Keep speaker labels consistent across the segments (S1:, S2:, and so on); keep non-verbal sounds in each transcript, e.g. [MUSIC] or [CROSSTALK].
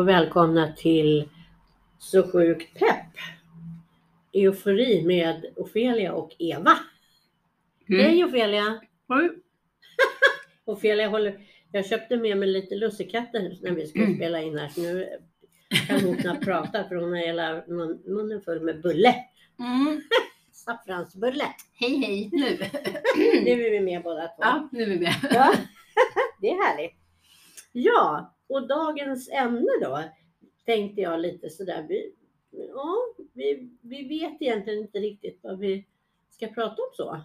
S1: Hej och välkomna till Så sjukt pepp. Eufori med Ofelia och Eva.
S2: Mm.
S1: Hej Ofelia!
S2: Oj. [LAUGHS]
S1: Ofelia håller... Jag köpte med mig lite lussekatter när vi skulle
S2: Mm.
S1: spela in här. Så nu kan hon knappt prata för hon har hela mun- munnen full med bulle.
S2: Mm. [LAUGHS]
S1: Saffransbulle.
S2: Hej hej nu.
S1: Nu är vi med båda två.
S2: ja, nu är vi med.
S1: Ja, [LAUGHS] det är härligt. Ja, och dagens ämne då tänkte jag lite sådär. Vi, ja, vi, vi vet egentligen inte riktigt vad vi ska prata om så.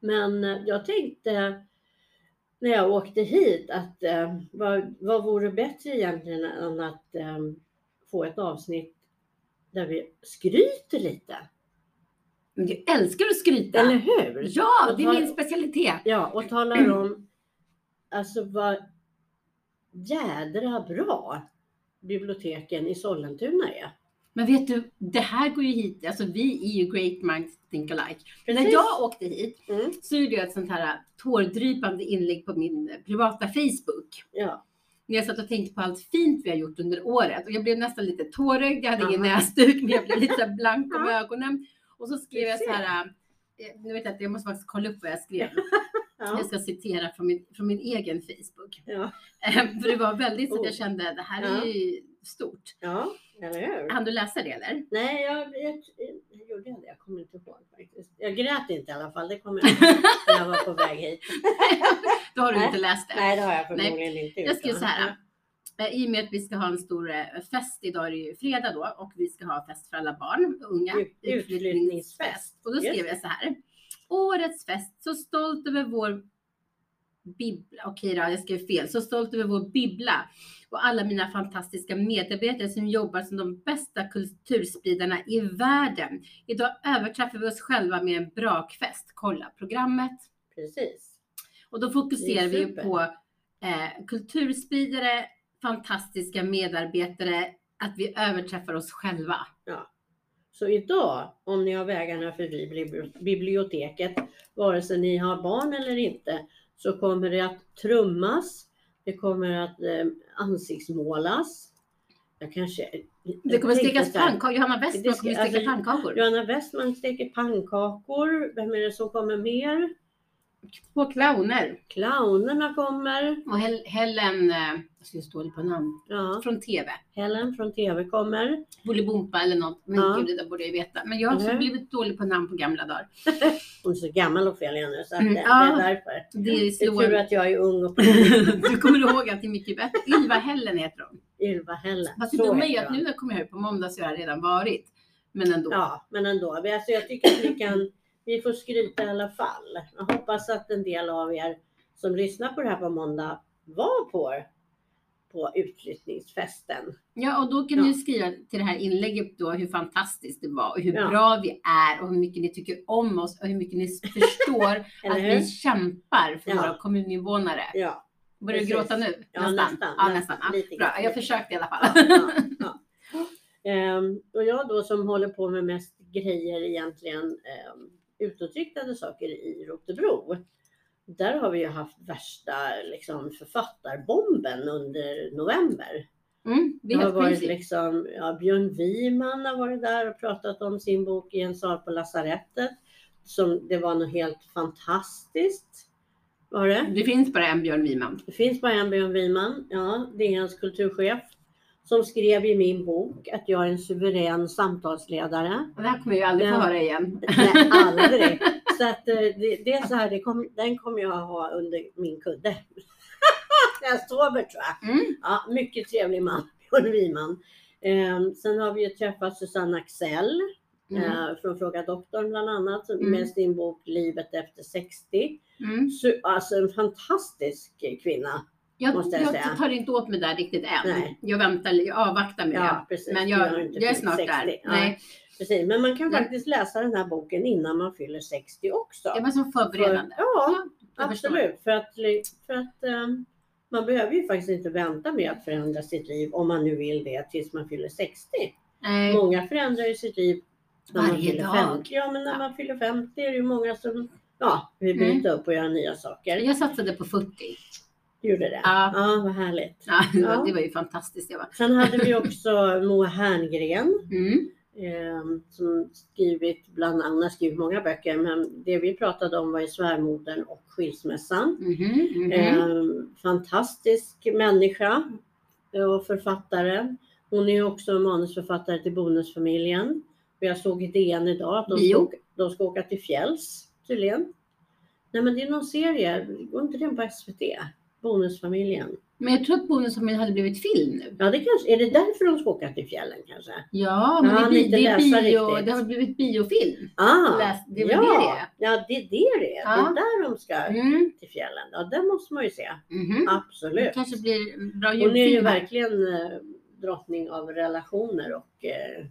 S1: Men jag tänkte när jag åkte hit att eh, vad, vad vore bättre egentligen än att eh, få ett avsnitt där vi skryter lite.
S2: Men jag älskar att skryta.
S1: Eller hur?
S2: Ja,
S1: Och
S2: det är min specialitet.
S1: Ja, och talar om alltså vad jädra bra biblioteken i Sollentuna är.
S2: Men vet du, det här går ju hit. Alltså vi är ju great minds think alike. När
S1: Precis.
S2: jag åkte hit
S1: Mm,
S2: så gjorde jag ett sånt här tårdrypande inlägg på min privata Facebook.
S1: ja.
S2: När jag satt och tänkte på allt fint vi har gjort under året. Och jag blev nästan lite tårögd. Jag hade ingen näsduk, men jag blev lite blank om ögonen. Och så skrev jag så här. eh, Nu vet jag att jag måste faktiskt kolla upp vad jag skrev. [LAUGHS]
S1: Ja.
S2: Jag ska citera från min, från min egen Facebook.
S1: Ja.
S2: Eh, För det var väldigt så att
S1: Oh.
S2: jag kände det här är ju stort.
S1: ja, eller hur?
S2: Hann du läsa det eller?
S1: Nej, jag, jag, jag gjorde jag det? Jag kommer inte ihåg faktiskt. Jag grät inte i alla fall. Det kommer jag ihåg [LAUGHS] när jag var på väg hit. [LAUGHS]
S2: Då har du
S1: Nej.
S2: inte läst det.
S1: Nej, det har jag förmodligen inte gjort.
S2: Jag skrev så här. eh, I och med att vi ska ha en stor eh, fest, idag är det ju fredag då, och vi ska ha fest för alla barn och unga.
S1: Ut- utflyttningsfest.
S2: Och då skrev jag så här. Årets fest, så stolt över vår bibbla. Okej då, jag skrev fel. Så stolt över vår bibbla och alla mina fantastiska medarbetare som jobbar som de bästa kulturspridarna i världen. Idag överträffar vi oss själva med en brakfest. Kolla programmet.
S1: Precis.
S2: Och då fokuserar vi på eh, kulturspridare, fantastiska medarbetare, att vi överträffar oss själva.
S1: Så idag, om ni har vägarna förbi bibli- biblioteket, vare sig ni har barn eller inte, så kommer det att trummas. Det kommer att eh, ansiktsmålas. Jag kanske...
S2: Det kommer stekas pannkakor. Johanna Westman kommer steka
S1: alltså,
S2: pannkakor.
S1: Johanna Westman steker pannkakor. Vem är det som kommer mer?
S2: Två clowner.
S1: Clownerna kommer.
S2: Och Hel- Helen, eh, jag skulle stå på namn,
S1: Ja,
S2: från TV.
S1: Helen från TV kommer.
S2: Bolibompa eller något. Men
S1: Ja.
S2: gud, det borde jag veta. Men jag har också blivit dålig på namn på gamla dagar. [LAUGHS]
S1: Hon är så gammal Ofelia nu så att
S2: Mm,
S1: det,
S2: ja.
S1: det är därför.
S2: Det är
S1: Det är tur att jag är ung och [LAUGHS]
S2: du kommer ihåg att det är mycket bättre. Ylva Helen heter hon.
S1: Ylva Helen.
S2: Fast det dumma är att nu när jag kommer här på måndag så har jag redan varit. Men ändå.
S1: Ja, men ändå. Alltså, jag tycker att vi kan, vi får skryta i alla fall. Jag hoppas att en del av er som lyssnar på det här på måndag var på, på utflyttningsfesten.
S2: Ja, och då kan
S1: Ja.
S2: ni skriva till det här inlägget då hur fantastiskt det var och hur
S1: Ja.
S2: bra vi är och hur mycket ni tycker om oss och hur mycket ni [LAUGHS] förstår att vi kämpar för
S1: Ja.
S2: våra kommuninvånare.
S1: Ja,
S2: Börjar du gråta nu?
S1: Ja,
S2: nästan.
S1: nästan.
S2: Ja,
S1: Nä-
S2: nästan.
S1: Lite
S2: bra.
S1: grann.
S2: Jag försökte i alla fall. [LAUGHS]
S1: Ehm, och jag då som håller på med mest grejer egentligen um, utåtriktade saker i Rotebro. Där har vi ju haft värsta liksom, författarbomben under november.
S2: Mm, det
S1: Det
S2: är
S1: har varit liksom, ja, Björn Wiman har varit där och pratat om sin bok i en sal på lasarettet. Som, det var något helt fantastiskt. Var det?
S2: Det finns bara en Björn Wiman.
S1: Det finns bara en Björn Wiman, ja, DNs kulturchef, som skrev i min bok att jag är en suverän samtalsledare.
S2: Och det här kommer jag aldrig få höra igen.
S1: Nej, aldrig. [LAUGHS] Så att eh, det, det är så här, kom, den kommer jag ha under min kudde. [LAUGHS] Jag sover tror jag.
S2: Mm.
S1: Ja, mycket trevlig man, [LAUGHS] Björn Wiman. Eh, sen har vi ju träffat Susanne Axel
S2: Mm.
S1: eh, från Fråga doktorn bland annat,
S2: Mm.
S1: med sin bok Livet efter 60.
S2: Mm.
S1: Så, alltså en fantastisk kvinna.
S2: Jag,
S1: Måste jag
S2: jag,
S1: säga.
S2: tar inte åt mig där riktigt än.
S1: Nej.
S2: Jag väntar, jag avvaktar med
S1: Ja,
S2: det.
S1: precis.
S2: Men jag, jag är snart
S1: 60.
S2: där.
S1: Ja.
S2: Nej,
S1: Precis, men man kan
S2: Nej.
S1: faktiskt läsa den här boken innan man fyller 60 också.
S2: det var som förberedande.
S1: För, ja,
S2: förstår.
S1: absolut. För att, för att ehm, man behöver ju faktiskt inte vänta med att förändra sitt liv om man nu vill det tills man fyller 60.
S2: Nej,
S1: Många förändrar ju sitt liv när man
S2: varje
S1: fyller
S2: dag.
S1: 50. Ja, men när
S2: Ja.
S1: man fyller 50 är det ju många som ja, vill
S2: Mm.
S1: bryta upp och göra nya saker.
S2: Jag satsade på 40.
S1: Gjorde det?
S2: Ja.
S1: ja vad härligt.
S2: Ja, [LAUGHS] det var-
S1: Ja.
S2: det var ju fantastiskt. Det var.
S1: Sen hade vi också [LAUGHS] Moa Herngren
S2: Mm.
S1: eh, som skrivit bland annat skrivit många böcker men det vi pratade om var ju svärmodern och skilsmässan.
S2: Mhm, mhm.
S1: Eh, fantastisk människa och författare. Hon är ju också manusförfattare till Bonusfamiljen. Och jag såg i DN idag att de ska,
S2: Bio.
S1: åka, de ska åka till fjälls tydligen. Nej men det är någon serie, går inte den på SVT? Bonusfamiljen.
S2: Men jag tror att Bonusfamiljen hade blivit film nu.
S1: Ja det kanske, är det därför de ska åka till fjällen kanske?
S2: Ja, men
S1: Jag
S2: det, det,
S1: läsa
S2: bio, det har blivit biofilm.
S1: Ah,
S2: Läs- det är
S1: ja,
S2: det det är.
S1: Ja det är det det är.
S2: Ja.
S1: Det är där de ska
S2: Mm.
S1: till fjällen. Ja den måste man ju se.
S2: Det
S1: Absolut.
S2: kanske blir bra
S1: Hon är ju
S2: julfilm.
S1: verkligen eh, drottning av relationer och eh,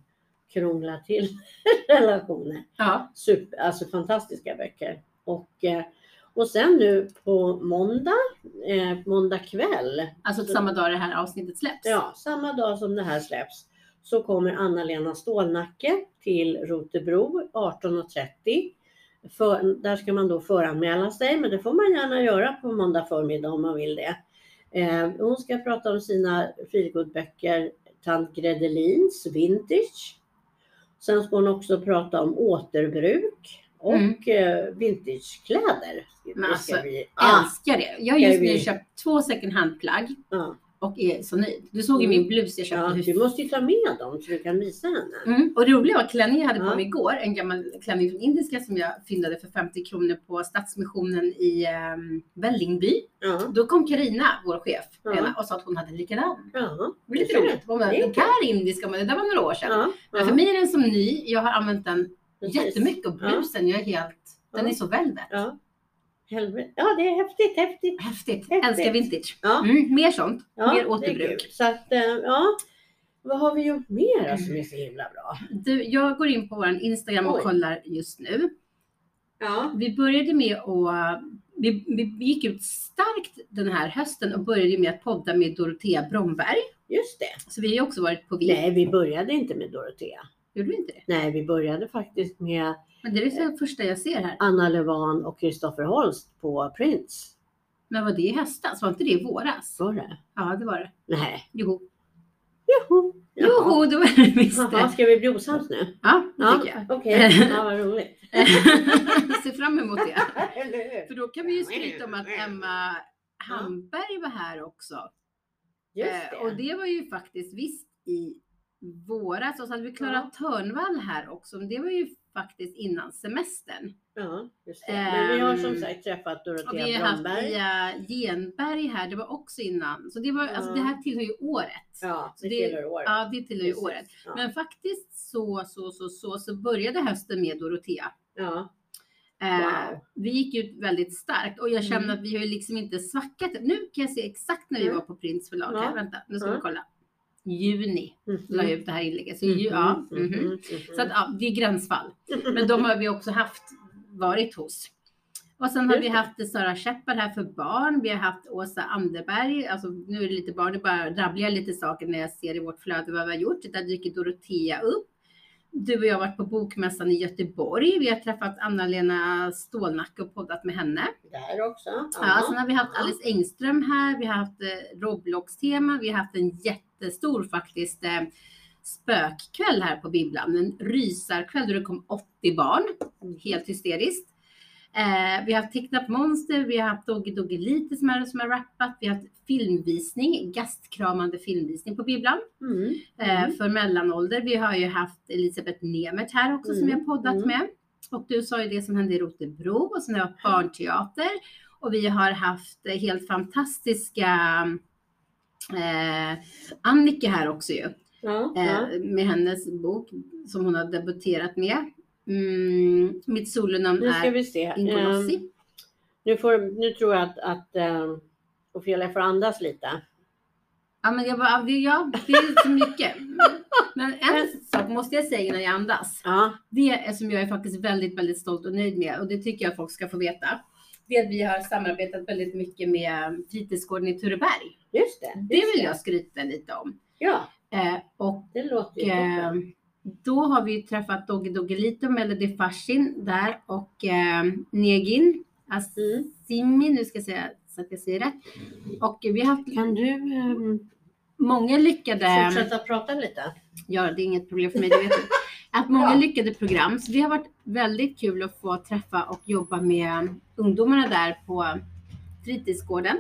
S1: krånglar till [LAUGHS] relationer.
S2: Ja,
S1: Super, alltså fantastiska böcker. Och, eh, och sen nu på måndag, eh, måndag kväll,
S2: alltså samma dag det här avsnittet släpps.
S1: ja, samma dag som det här släpps, så kommer Anna-Lena Stålnacke till Rotebro 18.30. För, där ska man då föranmäla sig, men det får man gärna göra på måndag förmiddag om man vill det. Eh, hon ska prata om sina feelgood-böcker Tant Gredelins Vintage. Sen ska hon också prata om återbruk och
S2: Mm.
S1: vintagekläder.
S2: Alltså,
S1: vi-
S2: Älskar det. Jag har just nu köpt två second hand-plagg
S1: ja,
S2: och är så nöjd. Du såg ju
S1: Mm.
S2: min blus jag köpte.
S1: ja, du måste ju ta med dem så du kan visa henne.
S2: Mm. Och det roliga var klänningen jag hade på
S1: Ja.
S2: mig igår, en gammal klänning från Indiska som jag fyndade för 50 kronor på Stadsmissionen i um, Vällingby.
S1: Ja,
S2: Då kom Karina, vår chef,
S1: Ja.
S2: Och sa att hon hade en likadan.
S1: ja,
S2: Det var lite roligt. Hon bara, den här indiska, men det där var några år sedan. Men för mig är den som ny. Jag har använt den
S1: precis.
S2: jättemycket och
S1: Ja.
S2: blusen, jag är helt, den
S1: Ja.
S2: är så velvet.
S1: Ja. Helvete. Ja, det är häftigt, häftigt.
S2: Häftigt.
S1: Häftigt.
S2: Älskar vintage.
S1: Ja.
S2: Mm, mer sånt.
S1: Ja,
S2: mer återbruk.
S1: Så att, eh, ja. Vad har vi gjort mer som är så himla bra?
S2: Du, jag går in på vår Instagram och
S1: Oj.
S2: kollar just nu.
S1: Ja.
S2: Vi började med att vi, vi vi gick ut starkt den här hösten och började med att podda med Dorotea Bromberg.
S1: Just det.
S2: Så vi har också varit på vift.
S1: Nej, vi började inte med Dorotea.
S2: Gjorde vi inte det?
S1: Nej, vi började faktiskt med
S2: Men det är det första jag ser här.
S1: Anna Levan och Kristoffer Holst på Prince.
S2: Men var det i höstas? Var inte det i våras?
S1: Var det?
S2: Ja, det var det.
S1: Nej.
S2: Jo.
S1: Joho.
S2: Joho, det var det visst
S1: Jaha, ska vi bli osams nu?
S2: Ja, det
S1: Ja,
S2: tycker jag.
S1: okej. Ja, vad roligt. [LAUGHS]
S2: Ser fram emot det. [LAUGHS] För då kan vi ju skryta om att Emma Hamberg var här också.
S1: Just
S2: Eh,
S1: det.
S2: Och det var ju faktiskt visst i våras. Och så hade vi Klara Törnvall här också. Men det var ju faktiskt innan semestern.
S1: Ja, just det. Men vi har som
S2: Ehm,
S1: sagt träffat
S2: Och vi
S1: Dorotea
S2: har haft
S1: Bromberg.
S2: Pia Genberg här. Det var också innan. Så det, var, alltså,
S1: Ja.
S2: det här tillhör ju året.
S1: Ja, det
S2: det-
S1: tillhör året.
S2: Ja, det tillhör ju
S1: Precis.
S2: året.
S1: Ja.
S2: Men faktiskt så, så, så, så, så började hösten med Dorotea.
S1: ja.
S2: Eh,
S1: Wow.
S2: Vi gick ut väldigt starkt och jag kände
S1: Mm.
S2: att vi har liksom inte svackat. Nu kan jag se exakt när vi
S1: Mm.
S2: var på Prins förlag.
S1: Ja.
S2: Vänta, nu ska
S1: Ja.
S2: vi kolla. Juni
S1: Mhm.
S2: la jag ut det här inlägget. Så, ju, ja,
S1: Mhm,
S2: mhm.
S1: mhm,
S2: så att, ja, det är gränsfall. Men de har vi också haft varit hos. Och sen har vi haft Sara Shepard här för barn. Vi har haft Åsa Anderberg. Alltså, nu är det lite barn, det bara rabblar lite saker när jag ser i vårt flöde vad vi har gjort. Där dyker Dorotea upp. Du och jag har varit på Bokmässan i Göteborg. Vi har träffat Anna-Lena Stålnacke och poddat med henne.
S1: Där också.
S2: Ja, sen har vi haft
S1: Ja.
S2: Alice Engström här. Vi har haft eh, Roblox-tema. Vi har haft en jättestor faktiskt eh, spökkväll här på bibblan. En rysarkväll där det kom 80 barn. Helt hysteriskt. Eh, vi har haft tecknat monster, vi har haft Doggy Doggelite som är, som är rappat, vi har haft filmvisning, gastkramande filmvisning på bibblan
S1: Mm.
S2: eh,
S1: Mm.
S2: för mellanålder. Vi har ju haft Elisabeth Nemert här också som vi har
S1: Mm,
S2: poddat
S1: mm.
S2: med. Och du sa ju det som hände i Rotebro och sen har vi haft barnteater. Och vi har haft eh, helt fantastiska eh, Annika här också ju.
S1: Ja, ja.
S2: Eh, med hennes bok som hon har debuterat med. Mm, mitt solonamn
S1: Nu ska
S2: är
S1: vi se.
S2: Ingolossi.
S1: Ehm, nu, får, nu tror jag att, att um, Ophelia får andas lite.
S2: Ja, men jag bara, det, ja, det är så mycket. [LAUGHS] Men en sak måste jag säga innan jag andas.
S1: Ja,
S2: Det är som jag är faktiskt väldigt, väldigt stolt och nöjd med och det tycker jag folk ska få veta. Det vi har samarbetat väldigt mycket med fritidsgården i Tureberg.
S1: just det.
S2: Det
S1: just
S2: vill jag skryta lite om.
S1: Ja,
S2: Eh, och
S1: det låter ju
S2: eh, då har vi träffat Doggy Doggelito Melody Fashin där och eh, Negin
S1: Mm.
S2: Assimi, nu ska jag säga att jag säger rätt. Och vi har haft
S1: Kan du ehm,
S2: många lyckade...
S1: fortsätta prata lite?
S2: Ja, det är inget problem för mig, det vet du. Att många lyckade program. Så det har varit väldigt kul att få träffa och jobba med ungdomarna där på fritidsgården.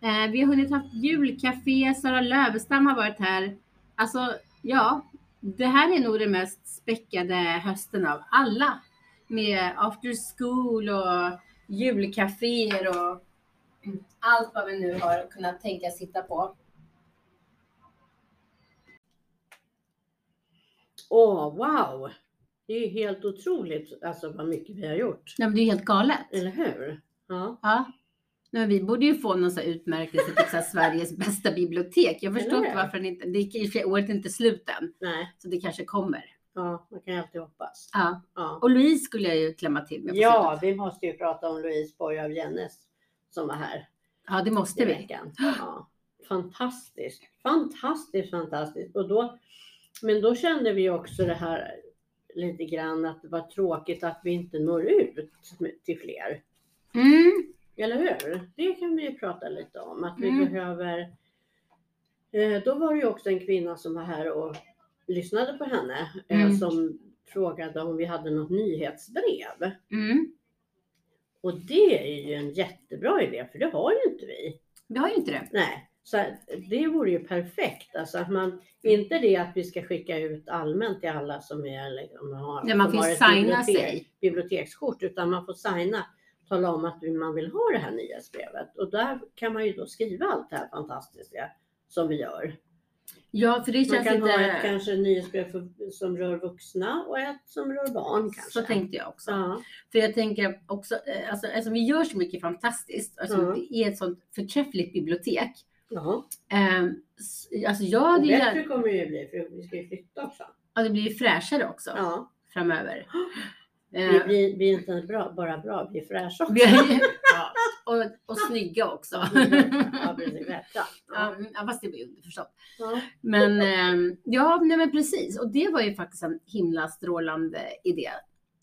S2: Eh, vi har hunnit haft julcafé, Sara Lövestam har varit här. Alltså, ja, det här är nog den mest späckade hösten av alla. Med after school och julcaféer och allt vad vi nu har kunnat tänka sitta på.
S1: Åh, wow! Det är helt otroligt alltså, vad mycket vi har gjort.
S2: Ja, men det är helt galet.
S1: Eller hur? Ja.
S2: Ja. Men vi borde ju få någon sån här utmärkelse till så här Sveriges bästa bibliotek. Jag förstår inte varför den inte, det är året är inte slut än,
S1: Nej,
S2: så det kanske kommer.
S1: ja, man kan ju alltid hoppas.
S2: Ja.
S1: Ja,
S2: Och Louise skulle jag ju klämma till med
S1: ja vi måste ju prata om Louise Borg av Jennes som var här
S2: Ja, det måste vi.
S1: Ja. Fantastiskt, fantastiskt, fantastiskt. Och då, men då kände vi också det här lite grann att det var tråkigt att vi inte når ut till fler.
S2: Mm.
S1: Eller hur? Det kan vi ju prata lite om. Att vi
S2: Mm.
S1: behöver... Eh, då var det ju också en kvinna som var här och lyssnade på henne. Eh,
S2: Mm.
S1: som frågade om vi hade något nyhetsbrev.
S2: Mm.
S1: Och det är ju en jättebra idé för det har ju inte vi.
S2: Vi har ju inte det.
S1: Nej, så det vore ju perfekt. Alltså att man, inte det att vi ska skicka ut allmänt till alla som är liksom, har,
S2: Ja, man
S1: som
S2: får
S1: har
S2: signa
S1: bibliotek-
S2: sig.
S1: bibliotekskort utan man får signa, tala om att man vill ha det här nyhetsbrevet. Och där kan man ju då skriva allt det här fantastiska som vi gör.
S2: Ja, för det
S1: Man
S2: känns
S1: kan ha ett kanske nyhetsbrev för, som rör vuxna och ett som rör barn kanske.
S2: Så tänkte jag också.
S1: Ja,
S2: För jag tänker också, eh, alltså, alltså vi gör så mycket fantastiskt. Alltså,
S1: Ja.
S2: Det är ett sånt förträffligt bibliotek.
S1: Ja.
S2: Ehm, s- alltså jag
S1: Och
S2: hade ju
S1: bättre
S2: gärna-
S1: kommer det ju bli för vi ska ju flytta också.
S2: ja, det blir ju fräschare också
S1: Ja,
S2: framöver. [GASPS]
S1: vi,
S2: Eh,
S1: vi, vi är inte bra, bara bra, vi är fräscha också.
S2: vi [LAUGHS] ja, och, och snygga också.
S1: Ja, precis.
S2: Ja,
S1: Ja.
S2: mm, ja, fast det var ju underförstått.
S1: Ja.
S2: Men ehm, ja, nej men precis. Och det var ju faktiskt en himla strålande idé.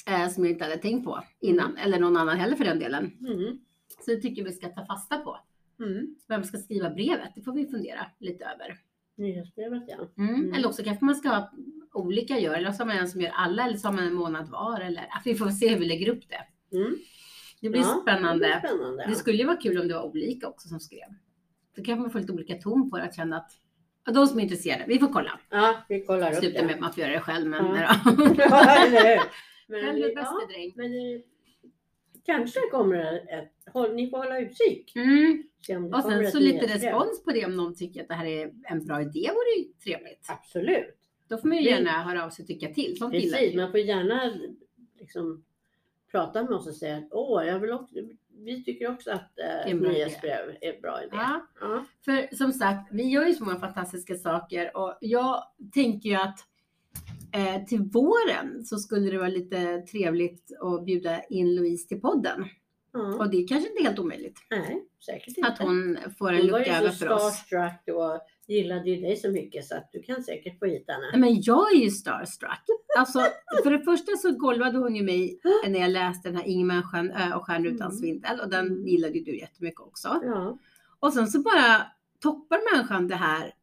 S2: Eh, som jag inte hade tänkt på innan. Eller någon annan heller för den delen.
S1: Mm.
S2: Så det tycker jag vi ska ta fasta på.
S1: Mm.
S2: Vem ska skriva brevet? Det får vi fundera lite över.
S1: Nyhetsbrevet ja.
S2: Mm.
S1: Mm.
S2: Eller också kanske man ska ha olika gör. Eller så har man en som gör alla. Eller så har man en månad var. Eller vi får se hur vi lägger upp det.
S1: Mm.
S2: Det blir
S1: Ja,
S2: spännande.
S1: Det blir spännande.
S2: Det skulle ju vara kul om det var olika också som skrev. Då kanske man får lite olika ton på det. Att känna att ja, de som är intresserade, vi får kolla.
S1: Ja, vi kollar upp
S2: Sluta
S1: det.
S2: med att man får göra det själv. Men,
S1: Ja. [LAUGHS]
S2: ja.
S1: Ja, eller hur? Men, vi-
S2: bäste
S1: ja,
S2: dräng.
S1: men det, kanske kommer det ett, håll, ni får hålla utkik.
S2: Mm.
S1: Se om det
S2: Och sen så lite respons på det om någon tycker att det här är en bra idé vore ju trevligt.
S1: Absolut.
S2: Då får man ju gärna höra av sig och tycka till. Sånt
S1: Precis, man får gärna liksom prata med oss och säga att åh, jag vill också, vi tycker också att eh, nyhetsbrev är en bra idé.
S2: Ja,
S1: Ja.
S2: för som sagt, vi gör ju så många fantastiska saker och jag tänker ju att eh, till våren så skulle det vara lite trevligt att bjuda in Louise till podden.
S1: Ja.
S2: Och det är kanske inte helt omöjligt.
S1: Nej, säkert inte.
S2: Att hon får en
S1: Hon var
S2: lucka
S1: ju
S2: över
S1: så
S2: för oss.
S1: starstruck och gillade ju dig så mycket så att du kan säkert få hit henne.
S2: Men jag är ju starstruck. Alltså, för det första så golvade hon ju mig när jag läste den här människan ö och stjärnor utan
S1: Mm.
S2: svindel och den
S1: Mm.
S2: gillade ju du jättemycket också.
S1: Ja.
S2: Och sen så bara toppar människan det här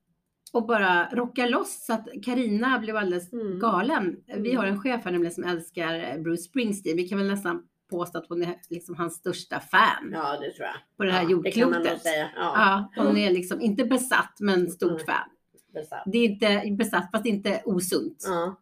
S2: och bara rockar loss så att Karina blev alldeles
S1: Mm.
S2: galen. Vi
S1: Mm.
S2: har en chef här nämligen som älskar Bruce Springsteen. Vi kan väl nästan påstå att hon är liksom hans största fan
S1: ja, det tror jag.
S2: på det här
S1: ja, Det
S2: jordklotet.
S1: säga. Ja.
S2: Ja, hon är liksom inte besatt men stort
S1: Mm.
S2: fan.
S1: Besatt.
S2: Det är inte besatt fast inte osunt.
S1: Ja.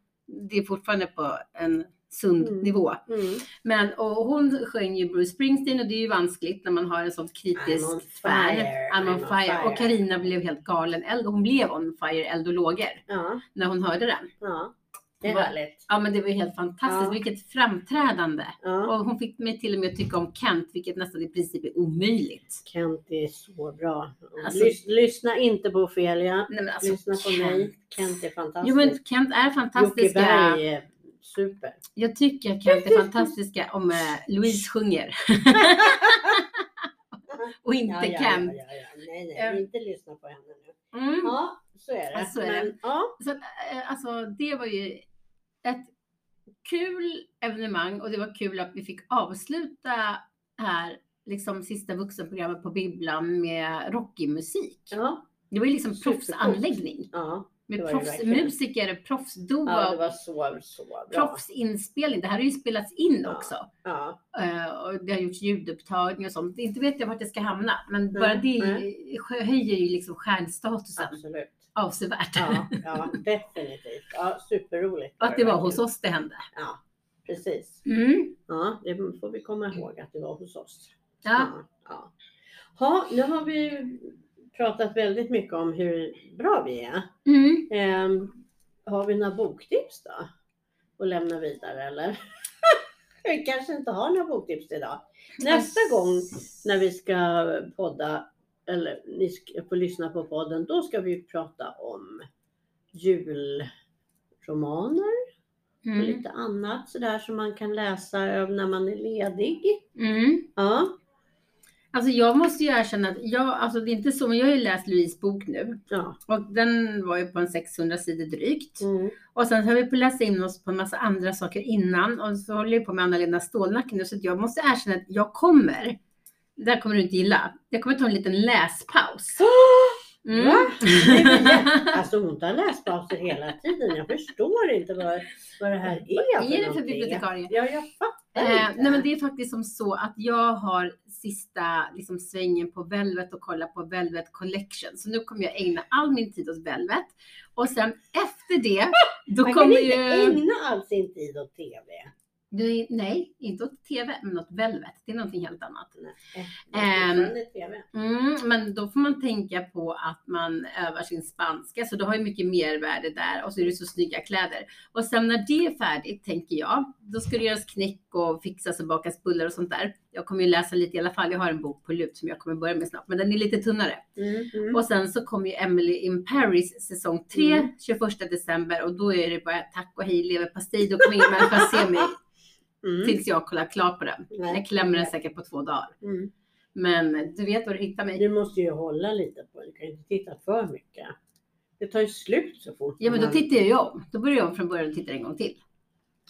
S2: Det är fortfarande på en sund
S1: Mm.
S2: nivå.
S1: Mm.
S2: Men och hon sjöng ju Bruce Springsteen och det är ju vanskligt när man har en sån kritisk
S1: I'm
S2: fan.
S1: fire,
S2: I'm on fire. Och
S1: fire.
S2: Karina blev helt galen. Eld, hon blev on fire, eld och lågor
S1: Ja,
S2: när hon hörde den.
S1: ja. Det är härligt.
S2: Ja men det var helt fantastiskt.
S1: Ja.
S2: Vilket framträdande.
S1: Ja.
S2: Och hon fick mig till och med att tycka om Kent, vilket nästan i princip är omöjligt.
S1: Kent är så bra.
S2: Alltså-
S1: Lys- lyssna inte på Ofelia.
S2: Nej, alltså,
S1: lyssna på mig. Kent är fantastisk.
S2: Jo men Kent är
S1: Jocke
S2: fantastiska.
S1: Berg är super.
S2: Jag tycker att är fantastiska om eh, Louise sjunger. [LAUGHS] och inte
S1: ja, ja,
S2: Kent.
S1: Ja, ja, ja. Nej, nej,
S2: Ehm.
S1: inte lyssna på henne nu.
S2: Mm.
S1: Ja, så är det.
S2: Ja, så är det.
S1: Men, ja,
S2: Så eh, alltså, det var ju ett kul evenemang och det var kul att vi fick avsluta här liksom sista vuxenprogrammet på bibblan med Rocky-musik.
S1: Ja,
S2: Det var ju liksom proffsanläggning.
S1: ja, det
S2: Med proffsmusiker, proffsduo,
S1: ja det var så, så bra.
S2: proffsinspelning. Det här har ju spelats in
S1: Ja.
S2: också.
S1: Ja,
S2: och det har gjorts ljudupptagning och sånt. Inte vet jag vart det ska hamna, men
S1: Nej,
S2: bara det
S1: nej.
S2: höjer ju liksom stjärnstatusen
S1: absolut.
S2: avsevärt.
S1: Ja, ja, [LAUGHS] definitivt. Ja, superroligt.
S2: Och att det var hos oss det hände.
S1: Ja, precis.
S2: Mm.
S1: Ja, det får vi komma ihåg att det var hos oss.
S2: Ja.
S1: ja. Ha, nu har vi pratat väldigt mycket om hur bra vi är.
S2: Mm.
S1: Ehm, har vi några boktips då? Att lämna vidare eller? [LAUGHS] vi kanske inte har några boktips idag. Nästa gång när vi ska podda eller ni ska få lyssna på podden, då ska vi prata om julromaner och
S2: Mm.
S1: lite annat sådär som man kan läsa när man är ledig.
S2: Mm.
S1: Ja,
S2: Alltså jag måste ju erkänna att jag, alltså det är inte så, men jag har ju läst Louise bok nu
S1: ja.
S2: och den var ju på en 600 sidor drygt.
S1: Mm.
S2: Och sen har vi på läsa in oss på en massa andra saker innan och så håller jag på med Anna-Lena Stålnacke nu så att jag måste erkänna att jag kommer, det här kommer du inte gilla, jag kommer ta en liten läspaus. [GASPS] [GASPS] Mm.
S1: Va? [LAUGHS] Alltså hon tar läspauser hela tiden. Jag förstår inte vad, vad det här är
S2: Vad är det för bibliotekarie?
S1: Ja, jag fattar
S2: Eh,
S1: inte.
S2: nej men det är faktiskt som så att jag har sista liksom, svängen på Velvet och kolla på Velvet Collection. Så nu kommer jag ägna all min tid åt Velvet. Och sen efter det, då
S1: Man kan
S2: kommer
S1: inte
S2: ju...
S1: ägna all sin tid åt TV.
S2: Du, nej, inte åt TV, men åt Velvet. Det är någonting helt annat.
S1: Nej,
S2: Ehm,
S1: TV.
S2: Mm, men då får man tänka på att man övar sin spanska, så du har ju mycket mervärde där och så är det så snygga kläder. Och sen när det är färdigt, tänker jag, då ska det göras knäck och fixas och bakas bullar och sånt där. Jag kommer ju läsa lite i alla fall. Jag har en bok på lut som jag kommer börja med snart, men den är lite tunnare.
S1: Mm, mm.
S2: Och sen så kommer ju Emily in Paris säsong 3,
S1: Mm.
S2: 21 december och då är det bara tack och hej leverpastej. Då kommer ingen människa se mig
S1: Mm.
S2: tills jag kollar klart på den.
S1: Nej.
S2: Jag klämmer den säkert på två dagar.
S1: Mm.
S2: Men du vet var du hittar mig.
S1: Du måste ju hålla lite på det. Du kan ju inte titta för mycket. Det tar ju slut så fort.
S2: Ja men då tittar jag ju om. Då börjar jag om från början och tittar en gång till.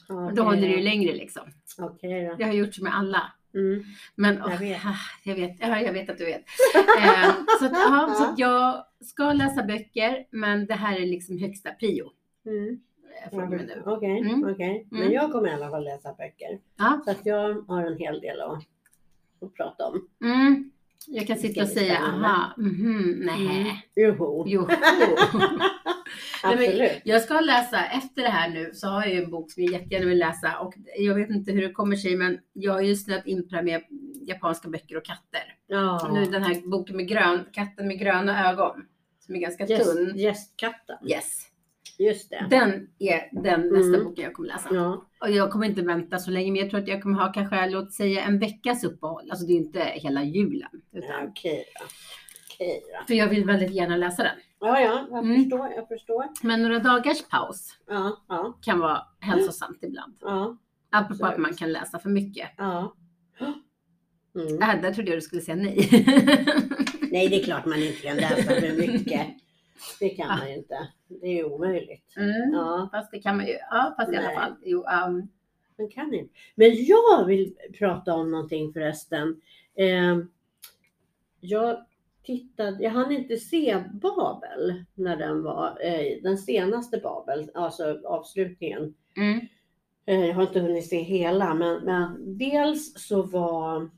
S1: Ja,
S2: Då håller det ju längre liksom.
S1: Okej då.
S2: Det har jag gjort med alla.
S1: Mm.
S2: Men
S1: Jag vet.
S2: ah, jag vet. Ja, jag vet att du vet. eh, så, att, ja, så att jag ska läsa böcker men det här är liksom högsta prio.
S1: Mm.
S2: Eh, Från och med nu.
S1: Okej,
S2: Mm.
S1: okej. Men
S2: Mm.
S1: jag kommer i alla fall läsa böcker.
S2: Ja.
S1: Så att jag har en hel del att, att prata om.
S2: Mm. Jag kan sitta och säga aha, mhm, nej.
S1: Mm. Joho.
S2: Jo. [LAUGHS]
S1: Absolut.
S2: Jag ska läsa, efter det här nu, så har jag en bok som jag jättegärna vill läsa och jag vet inte hur det kommer sig men jag har ju snöat in på det med japanska böcker och katter.
S1: Ja.
S2: Nu den här boken med grön, katten med gröna ögon. Som är ganska
S1: Gäst,
S2: tunn.
S1: gästkatten.
S2: Yes.
S1: Just det.
S2: Den är den nästa
S1: Mm.
S2: boken jag kommer läsa.
S1: Ja.
S2: Och jag kommer inte vänta så länge men jag tror att jag kommer ha kanske, låt säga en veckas uppehåll. Alltså det är inte hela julen. Utan,
S1: Okej då. Okej då.
S2: För jag vill väldigt gärna läsa den.
S1: Ja, ja, jag
S2: Mm.
S1: förstår. Jag förstår.
S2: Men några dagars paus
S1: Ja, ja,
S2: kan vara hälsosamt ibland.
S1: ja,
S2: Apropå att
S1: Absolut.
S2: man kan läsa för mycket.
S1: ja. Mm.
S2: Äh, där trodde jag du skulle säga nej.
S1: Nej, det är klart man inte kan läsa för mycket. [LAUGHS] Det kan
S2: Ah.
S1: man ju inte. Det är omöjligt.
S2: Mm.
S1: Ja,
S2: Fast det kan man ju. Ja, fast i alla fall. Jo, um,
S1: man kan inte. Men jag vill prata om någonting förresten. Eh, jag tittade, jag hann inte se Babel när den var, eh, den senaste Babel, alltså avslutningen.
S2: mm.
S1: Eh, Jag har inte hunnit se hela, men, men dels så var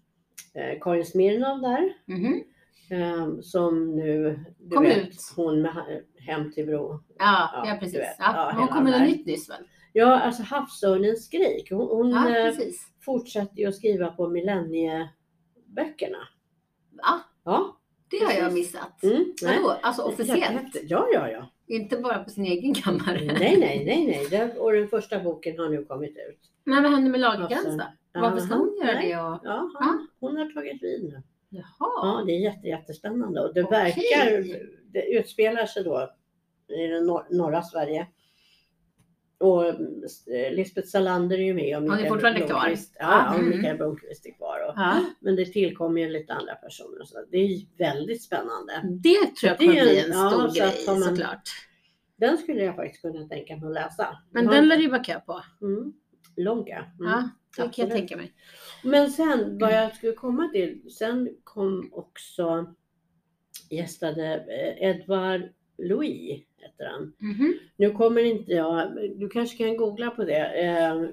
S1: eh, Karin Smirnoff där.
S2: mhm.
S1: Eh, som nu, du
S2: Kom
S1: vet,
S2: ut.
S1: hon med Hem till bro.
S2: Ja,
S1: Ja,
S2: ja, precis.
S1: vet.
S2: Ja,
S1: Ja,
S2: hon kom med något nytt nyss väl?
S1: Ja, alltså Havsörnens skrik. Hon, hon
S2: Ja,
S1: eh,
S2: precis.
S1: fortsätter ju att skriva på millennieböckerna.
S2: Va?
S1: Ja.
S2: Det har jag missat.
S1: Mm, nej.
S2: Vadå? Alltså officiellt?
S1: Ja, Ja, ja.
S2: Inte bara på sin egen kammare?
S1: Nej, nej, nej, nej. Det, och den första boken har nu kommit ut.
S2: Men vad händer med Lagercrantz
S1: Alltså,
S2: då? Varför ska hon göra
S1: nej.
S2: det? Och...
S1: Ja, han, hon har tagit vid nu.
S2: Jaha.
S1: Ja, det är jätte, jättespännande och det
S2: Okej.
S1: verkar, det utspelar sig då i den nor- norra Sverige. Och eh, Lisbeth Salander är ju med och
S2: Hon är
S1: Mikael
S2: fortfarande kvar?
S1: Blomqvist. Ja, ja, och
S2: Mm.
S1: Mikael Blomqvist är kvar. Och,
S2: Ja.
S1: Men det tillkommer ju lite andra personer. Så det är väldigt spännande.
S2: Det tror jag
S1: Det är
S2: kommer bli
S1: en- ja,
S2: stor
S1: så
S2: grej
S1: har man-
S2: såklart.
S1: Den skulle jag faktiskt kunna tänka mig att läsa.
S2: Men den lär det ju vara kö på.
S1: Mm. Lång kö. Mm.
S2: Ja. Det kan jag tänka mig.
S1: Men sen vad jag skulle komma till, sen kom också gästade eh, Edvard Louis, heter han.
S2: Mhm.
S1: Nu kommer inte jag, du kanske kan googla på det. Eh,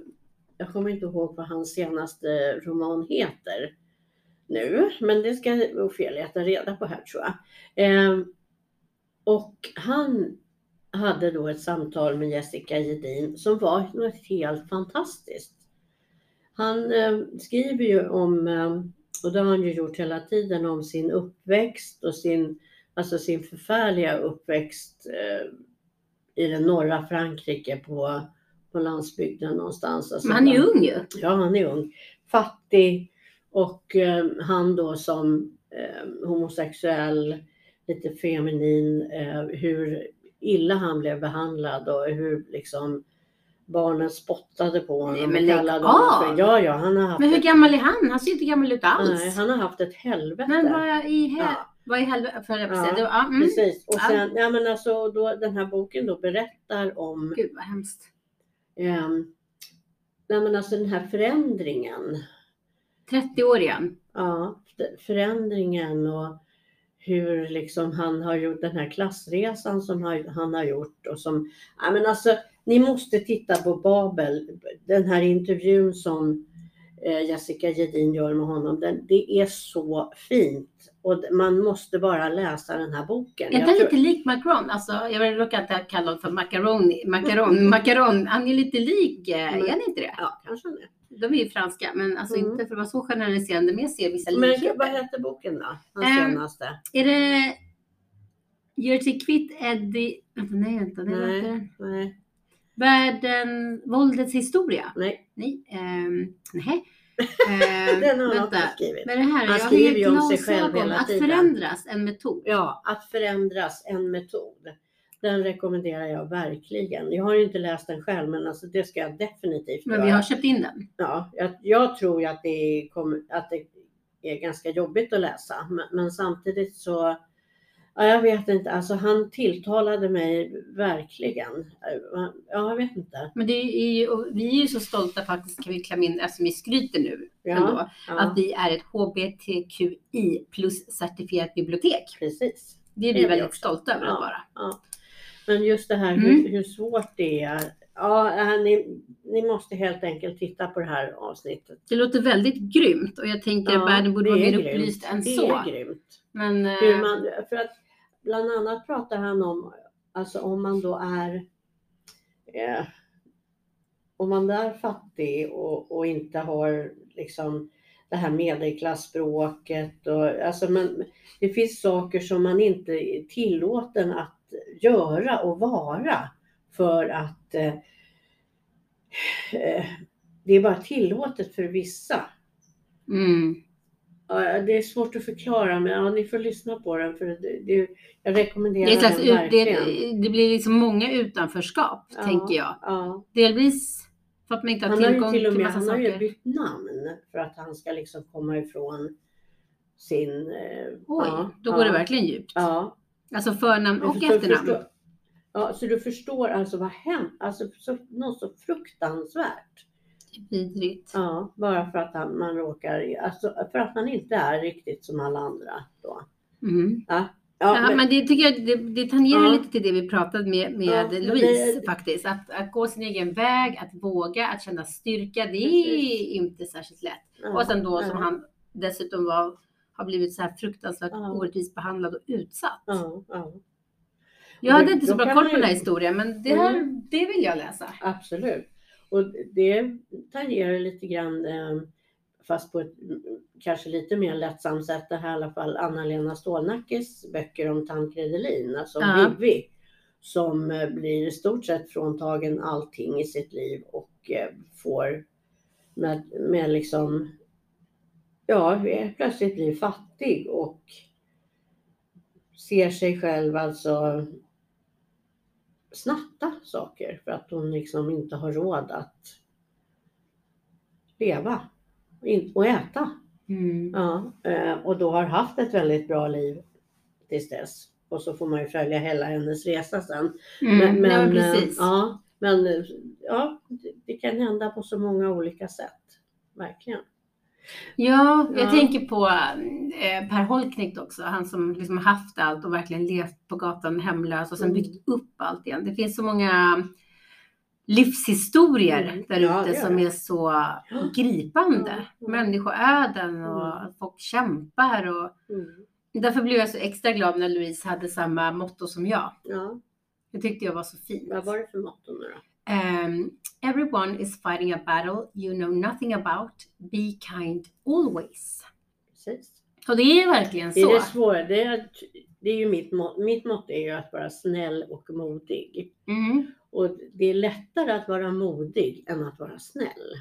S1: Jag kommer inte ihåg vad hans senaste roman heter nu, men det ska Ofelia ta reda på här tror jag. Eh, Och han hade då ett samtal med Jessica Gedin som var något helt fantastiskt. Han eh, skriver ju om, eh, och det har han ju gjort hela tiden, om sin uppväxt och sin, alltså sin förfärliga uppväxt eh, i det norra Frankrike på, på landsbygden någonstans. Alltså
S2: Men han är ju ung ju.
S1: Ja, han är ung. Fattig och eh, han då som eh, homosexuell, lite feminin, eh, hur illa han blev behandlad och hur liksom barnen spottade på honom.
S2: Nej, men
S1: kallade honom! Ja, ja, han har haft
S2: Men hur
S1: ett,
S2: gammal är han? Han ser inte gammal ut alls.
S1: nej, han har haft ett helvete.
S2: Men vad i, hel...
S1: Ja.
S2: vad i helvete? För
S1: Ja,
S2: ja, mm.
S1: Precis. Och sen, ja men alltså då, den här boken då berättar om
S2: Gud vad hemskt.
S1: ehm, nej men alltså den här förändringen
S2: 30 år igen.
S1: Ja, förändringen och hur liksom han har gjort den här klassresan som han har gjort och som, ja men alltså ni måste titta på Babel, den här intervjun som eh, Jessica Gedin gör med honom, den, det är så fint och man måste bara läsa den här boken.
S2: Är den
S1: tror-
S2: lite lik Macron? Alltså, jag råkar inte kalla honom för macaroni. Macaron, macaron. [LAUGHS] Han är lite lik, eh, är han inte det?
S1: Ja, kanske det.
S2: De är ju franska, men alltså
S1: Mm.
S2: inte för att vara så generaliserande, men jag ser vissa
S1: Men
S2: likheter.
S1: vad heter boken då? Den
S2: Ehm,
S1: senaste?
S2: Är det Gör sig kvitt Eddie... Vänta, nej, vänta.
S1: Nej. Nej,
S2: Världen, våldets historia.
S1: nej.
S2: Nej. Um, nej. Ehm, [LAUGHS]
S1: Den har han
S2: vänta.
S1: inte skrivit.
S2: Är det här?
S1: Han
S2: jag
S1: skriver ju om sig själv hela
S2: Att
S1: tiden.
S2: förändras, en metod.
S1: Ja, att förändras en metod. Den rekommenderar jag verkligen. Jag har ju inte läst den själv men alltså det ska jag definitivt
S2: Men
S1: göra.
S2: vi har köpt in den.
S1: ja, jag, jag tror ju att det, kommer, att det är ganska jobbigt att läsa men, men samtidigt så Ja, jag vet inte, alltså han tilltalade mig verkligen. Ja, jag vet inte.
S2: Men det är ju, vi är ju så stolta faktiskt, kan vi klämma in, eftersom vi skryter nu ändå,
S1: Ja,
S2: att
S1: ja
S2: vi är ett HBTQI plus certifierat bibliotek.
S1: precis.
S2: Det är
S1: Det
S2: vi
S1: är
S2: väldigt
S1: också.
S2: stolta över
S1: Ja.
S2: att vara.
S1: Men just det här
S2: Mm.
S1: hur, hur svårt det är. Ja, äh, ni, ni måste helt enkelt titta på det här avsnittet.
S2: Det låter väldigt grymt och jag tänker att världen borde
S1: det
S2: vara mer upplyst än
S1: det
S2: så.
S1: är grymt.
S2: Men eh,
S1: Hur man, för att bland annat pratar han om, alltså om man då är eh, om man är fattig och, och inte har liksom det här medelklassspråket och alltså man, det finns saker som man inte är tillåten att göra och vara för att eh, eh det är bara tillåtet för vissa.
S2: mm,
S1: Ja, det är svårt att förklara men ja, ni får lyssna på den för det, det, jag rekommenderar
S2: det, slags
S1: den verkligen.
S2: det, det blir liksom många utanförskap,
S1: Ja.
S2: tänker jag.
S1: Ja.
S2: Delvis för att man inte har
S1: Han
S2: tillgång
S1: till och
S2: till massa
S1: han har ju
S2: saker.
S1: bytt namn för att han ska liksom komma ifrån sin... Eh,
S2: Oj,
S1: ja,
S2: då går det verkligen djupt.
S1: Ja.
S2: Alltså förnamn och
S1: Så
S2: efternamn.
S1: förstår- Ja, så du förstår alltså vad hemskt, alltså så, något så fruktansvärt.
S2: Vidrigt.
S1: Ja, bara för att han, man råkar, alltså för att man inte är riktigt som alla andra då.
S2: Mm.
S1: Ja,
S2: Ja,
S1: men-
S2: men, det tycker jag det, det tangerar
S1: Ja.
S2: lite till det vi pratade med, med
S1: Ja,
S2: Louise
S1: det-
S2: faktiskt. Att, att gå sin egen väg, att våga, att känna styrka, det
S1: Precis.
S2: är inte särskilt lätt.
S1: ja,
S2: Och sen då som
S1: ja,
S2: han dessutom var, har blivit så här fruktansvärt
S1: Ja.
S2: orättvist behandlad och utsatt.
S1: Ja, ja,
S2: Jag hade inte så bra koll på den här historien, men det här,
S1: Mm.
S2: det vill jag läsa.
S1: absolut. Och det tangerar lite grann, eh, fast på ett kanske lite mer lättsamt sätt, det här i alla fall Anna-Lena Stålnackes böcker om Tancred Elin, alltså om
S2: Ja.
S1: Vivi, som eh, blir i stort sett fråntagen allting i sitt liv och eh, får med, med liksom, ja, plötsligt blir fattig och ser sig själv alltså snatta saker för att hon liksom inte har råd att leva och äta.
S2: Mm.
S1: Ja, eh, och då har haft ett väldigt bra liv tills dess. Och så får man ju följa hela hennes resa sen.
S2: Mm.
S1: Men, men,
S2: ja,
S1: eh,
S2: precis.
S1: ja, men eh, ja, det- det kan hända på så många olika sätt. verkligen.
S2: Ja, jag
S1: Ja.
S2: tänker på eh, Per Holknekt också. Han som liksom haft allt och verkligen levt på gatan hemlös och sen
S1: Mm.
S2: byggt upp allt igen. Det finns så många livshistorier
S1: Mm.
S2: där
S1: Ja,
S2: ute
S1: gör
S2: som är så gripande.
S1: Ja.
S2: Människoöden och
S1: Mm.
S2: att folk kämpar. Och...
S1: Mm.
S2: Därför blev jag så extra glad när Louise hade samma motto som jag.
S1: Ja,
S2: Det tyckte jag var så fint.
S1: vad var det för motto nu då?
S2: Um, everyone is fighting a battle you know nothing about. Be kind always.
S1: Precis.
S2: Och det är verkligen
S1: Det är
S2: så.
S1: det svåra. Det är, det är ju mitt, må- mitt motto är ju att vara snäll och modig.
S2: Mm.
S1: Och det är lättare att vara modig än att vara snäll.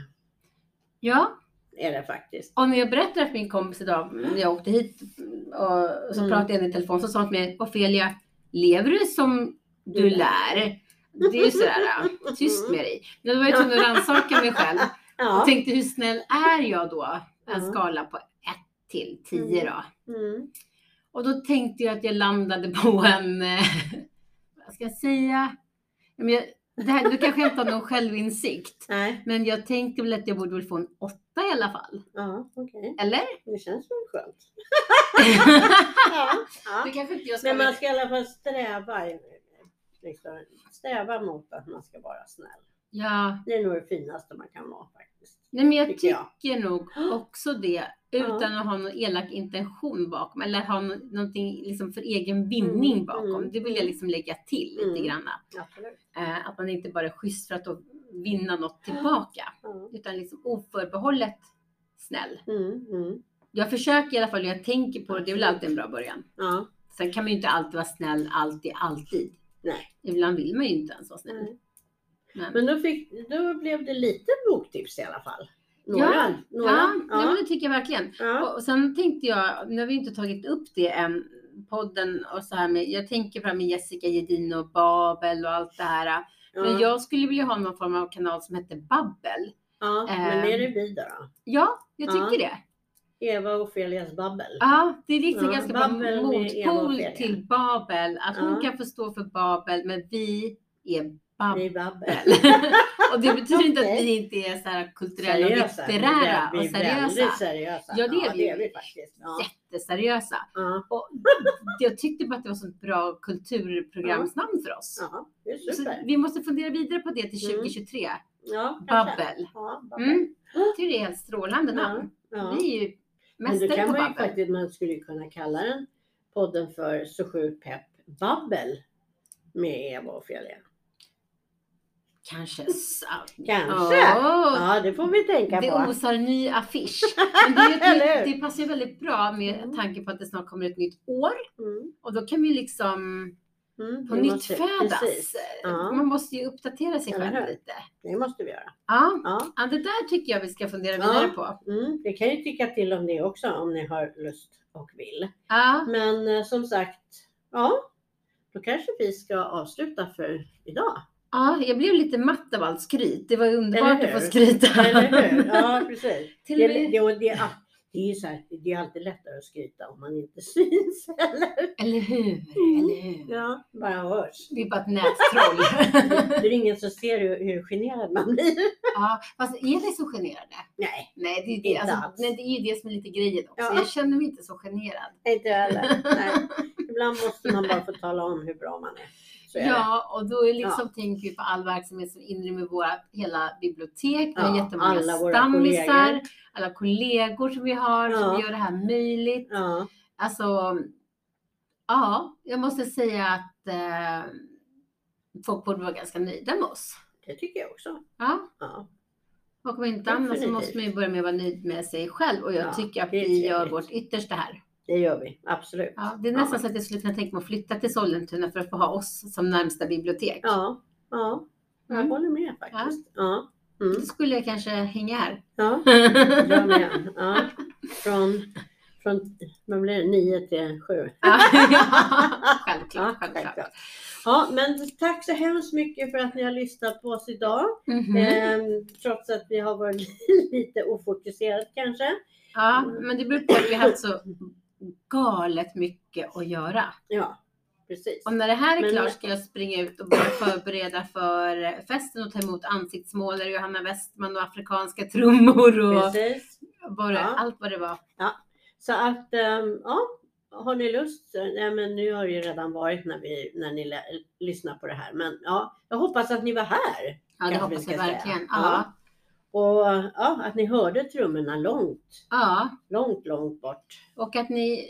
S2: Ja,
S1: Är det faktiskt.
S2: och när jag berättade för min kompis idag när jag åkte hit och så
S1: Mm.
S2: pratade jag i telefon så sa hon till mig Ofelia, lever du som Du lär? Det är ju sådär, tyst med dig. Men då var jag tvungen att rannsaka mig själv och
S1: Ja.
S2: tänkte hur snäll är jag då? En skala på 1 till 10 då.
S1: Mm.
S2: Och då tänkte jag att jag landade på en, eh, [LAUGHS] vad ska jag säga? Ja, Men jag, det här, du kanske inte har någon självinsikt.
S1: Nej.
S2: Men jag tänkte väl att jag borde väl få en åtta i alla fall.
S1: Ja, okej.
S2: Eller?
S1: Det känns väl skönt. [LAUGHS] Ja. ja.
S2: kanske inte jag ska...
S1: Men man ska i alla fall sträva, liksom, sträva mot att man ska vara snäll.
S2: Ja,
S1: Det är nog det finaste man kan vara faktiskt.
S2: nej, men jag
S1: Tycker jag.
S2: tycker nog [GASPS] också det. Utan att ha någon elak intention bakom. Eller ha nå- någonting liksom för egen vinning
S1: Mm,
S2: bakom.
S1: mm,
S2: Det vill jag liksom lägga till lite
S1: Mm.
S2: grann.
S1: Absolut.
S2: Eh, att man inte bara är schysst för att vinna något tillbaka. [GASPS]
S1: Ja.
S2: Utan liksom oförbehållet snäll.
S1: Mm, mm.
S2: Jag försöker i alla fall, jag tänker på det, det är väl alltid en bra början.
S1: Ja.
S2: Sen kan man ju inte alltid vara snäll, alltid, alltid.
S1: Nej.
S2: Ibland vill man ju inte ens vara snäll. Men,
S1: Men då, fick, då blev det lite boktips i alla fall. Några.
S2: Ja,
S1: några.
S2: ja, ja.
S1: ja.
S2: det tycker jag verkligen.
S1: ja.
S2: Och sen tänkte jag, nu har vi inte tagit upp det än, podden och så här med, jag tänker på det här med Jessica Gedin och Babel och allt det här. Men
S1: ja.
S2: jag skulle vilja ha någon form av kanal som heter Babbel.
S1: ja. Men
S2: Ehm.
S1: är det vi då?
S2: Ja, jag tycker det.
S1: Eva och Ofelias babbel.
S2: Ja, det är liksom
S1: Ja,
S2: ganska bra
S1: Babbel och
S2: motpol till Babel. Att hon
S1: Ja.
S2: kan få stå för Babel, men vi är
S1: Det
S2: Babbel.
S1: är babbel. [LAUGHS]
S2: och det betyder inte att vi inte är så här kulturella och
S1: Seriösa.
S2: litterära
S1: Vi
S2: och
S1: är
S2: seriösa.
S1: väldigt seriösa.
S2: Ja, det är vi.
S1: det är vi faktiskt. Ja.
S2: Jätteseriösa.
S1: Ja.
S2: Och jag tyckte bara att det var så ett bra kulturprogramsnamn för oss.
S1: ja, är
S2: Så vi måste fundera vidare på det till
S1: Mm.
S2: 2023.
S1: Ja, kanske.
S2: Babbel.
S1: Ja, babbel.
S2: Mm. Jag tycker det är helt strålande namn.
S1: Ja.
S2: Vi är ju
S1: Men då kan man ju faktiskt, man skulle kunna kalla den podden för Så sjukt pepp babbel med Eva och Ofelia.
S2: Kanske sant.
S1: Kanske.
S2: Åh,
S1: Ja, det får vi tänka
S2: Det
S1: på.
S2: osar ny affisch. [LAUGHS] Men det, nytt, det passar ju väldigt bra med
S1: Mm.
S2: tanke på att det snart kommer ett nytt år.
S1: Mm,
S2: Och då kan vi liksom
S1: mm,
S2: på nytt
S1: måste-
S2: födas.
S1: Ja.
S2: Man måste ju uppdatera sig själv lite.
S1: Det måste vi göra.
S2: Ja.
S1: Ja.
S2: ja, det där tycker jag vi ska fundera vidare på.
S1: Mm, vi kan ju tycka till om det också om ni har lust och vill.
S2: Ja,
S1: Men eh, som sagt, ja, då kanske vi ska avsluta för idag.
S2: ja, jag blev lite matt av allt skryt. Det var underbart att få skryta.
S1: Eller hur? Ja, [LAUGHS] precis.
S2: Till
S1: Det,
S2: med-
S1: det, det, det är ju så här, det är alltid lättare att skryta om man inte [LAUGHS] syns. Eller?
S2: Eller hur? Eller hur?
S1: Ja, bara hörs.
S2: Det är bara ett nättroll. [LAUGHS]
S1: Det är ingen som ser hur, hur generad man blir.
S2: ja, fast är ni så generade?
S1: Nej,
S2: Nej, det är, det,
S1: Inte
S2: alltså,
S1: alls.
S2: nej, det är ju det som är lite grejen också.
S1: Ja.
S2: Jag känner mig inte så generad.
S1: inte jag heller. Nej. [LAUGHS] Ibland måste man bara få tala om hur bra man är.
S2: Ja, och då är liksom, tänker vi på all verksamhet som inrymmer våra hela bibliotek. Vi har
S1: Ja,
S2: jättemånga
S1: alla
S2: stammisar,
S1: kollegor.
S2: alla kollegor som vi har
S1: Ja.
S2: som gör det här möjligt.
S1: Ja,
S2: Alltså, ja, jag måste säga att eh, folk borde vara ganska nöjda med oss.
S1: det tycker jag också.
S2: Ja,
S1: Ja.
S2: och om inte annat så måste man ju börja med att vara nöjd med sig själv och jag
S1: Ja,
S2: tycker att vi gör vårt yttersta här.
S1: Det gör vi, absolut.
S2: Ja, det är
S1: Ja.
S2: nästan så att jag skulle kunna tänka mig att flytta till Sollentuna för att få ha oss som närmsta bibliotek.
S1: Ja, ja. jag
S2: Mm.
S1: håller med faktiskt. Ja. Mm.
S2: Då skulle jag kanske hänga här.
S1: Ja, jag med. Ja. Från, från vad blir det, 9 till 7. [LAUGHS]
S2: Ja, självklart, självklart.
S1: Ja, men tack så hemskt mycket för att ni har lyssnat på oss idag.
S2: Mhm.
S1: Ehm, trots att vi har varit [LAUGHS] lite ofokuserade kanske.
S2: Ja, men det beror på att vi har haft så galet mycket att göra.
S1: Ja, precis.
S2: Och när det här är
S1: Men-
S2: klart ska jag springa ut och börja förbereda för festen och ta emot ansiktsmålare, Johanna Westman och afrikanska trummor och
S1: Precis.
S2: bara,
S1: Ja.
S2: allt vad det var.
S1: Så att, ehm, ja, har ni lust? Nej, men nu har det ju redan varit när, vi, när ni lyssnar på det här. Men ja, jag hoppas att ni var här.
S2: Ja, det hoppas jag verkligen.
S1: Ja.
S2: Ja.
S1: Och ja, att ni hörde trummorna långt,
S2: ja.
S1: långt, långt bort.
S2: Och att ni,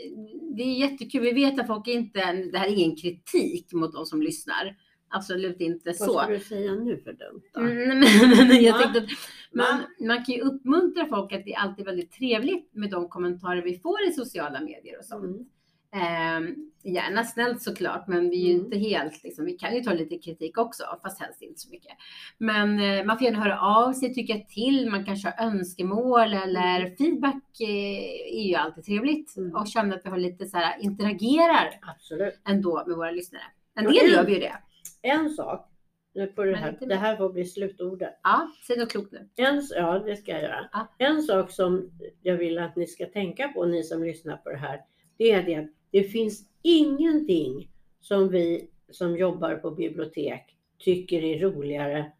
S2: det är jättekul. Vi vet att folk inte, det här är ingen kritik mot de som lyssnar. Absolut inte
S1: Vad
S2: så.
S1: ska du säga nu för dumt då?
S2: Mm, [LAUGHS] men, men jag tänkte att man, man kan ju uppmuntra folk att det är alltid väldigt trevligt med de kommentarer vi får i sociala medier och sånt.
S1: Mm.
S2: Ehm, gärna snällt såklart, men vi är ju
S1: Mm.
S2: inte helt, liksom, vi kan ju ta lite kritik också, fast helst inte så mycket. Men eh, man får gärna höra av sig, tycka till, man kanske har önskemål eller feedback eh, är ju alltid trevligt
S1: Mm.
S2: och känna att vi har lite så här interagerar
S1: Absolut.
S2: ändå med våra lyssnare. En del gör vi ju det.
S1: En sak, nu på det, här, det här får bli slutordet.
S2: Ja, säg något klokt nu.
S1: En, ja, det ska jag göra.
S2: Ja.
S1: En sak som jag vill att ni ska tänka på, ni som lyssnar på det här, det är det det finns ingenting som vi som jobbar på bibliotek tycker är roligare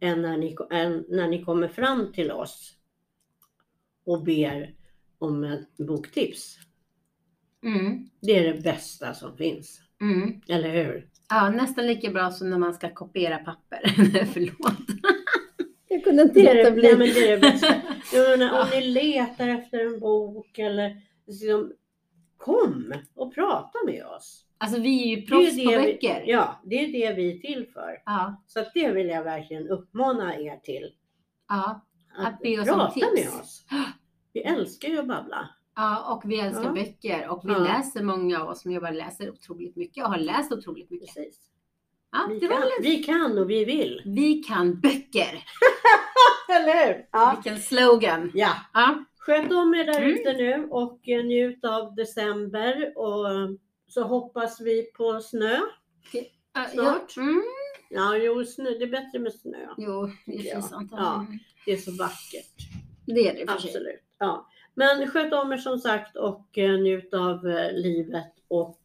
S1: än när ni, än när ni kommer fram till oss och ber om ett boktips.
S2: Mm.
S1: Det är det bästa som finns.
S2: Mm.
S1: Eller hur?
S2: Ja, nästan lika bra som när man ska kopiera papper. [LAUGHS] Förlåt.
S1: Jag kunde inte
S2: låta bli.
S1: nej, men det är det bästa. [LAUGHS] Om ni letar efter en bok eller liksom, kom och prata med oss.
S2: Alltså vi är ju
S1: Det är
S2: proffs
S1: det
S2: på
S1: vi-
S2: böcker.
S1: Ja, det är det vi är till för.
S2: Ja,
S1: Så att det vill jag verkligen uppmana er till.
S2: ja,
S1: Att,
S2: Att be oss om
S1: prata
S2: tips.
S1: med oss. Vi älskar ju att babbla.
S2: ja, och vi älskar
S1: Ja.
S2: böcker och vi
S1: Ja.
S2: läser, många av oss som jobbar läser otroligt mycket och har läst otroligt mycket.
S1: Precis.
S2: Ja,
S1: Vi, kan, vi kan och vi vill.
S2: Vi kan böcker. [LAUGHS]
S1: Eller hur? Ja.
S2: Vilken slogan.
S1: ja.
S2: Ja,
S1: Sköt om er där
S2: Mm.
S1: ute nu och eh, njut av december. Och så hoppas vi på snö.
S2: ja,
S1: Snart.
S2: Ja, mm.
S1: Ja, jo, snö, det är bättre med snö.
S2: Jo, det
S1: Ja.
S2: finns sant.
S1: Ja. Det är så vackert.
S2: Det är det sig.
S1: Absolut. Ja. Men sköt om er som sagt och eh, njut av eh, livet och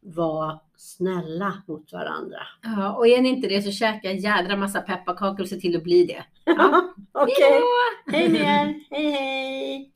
S1: var snälla mot varandra.
S2: Ja, och är ni inte det så käka en jädra massa pepparkakor och se till att bli det. [LAUGHS] Ja.
S1: Okej,
S2: Hejdå!
S1: hej med er. Hej hej!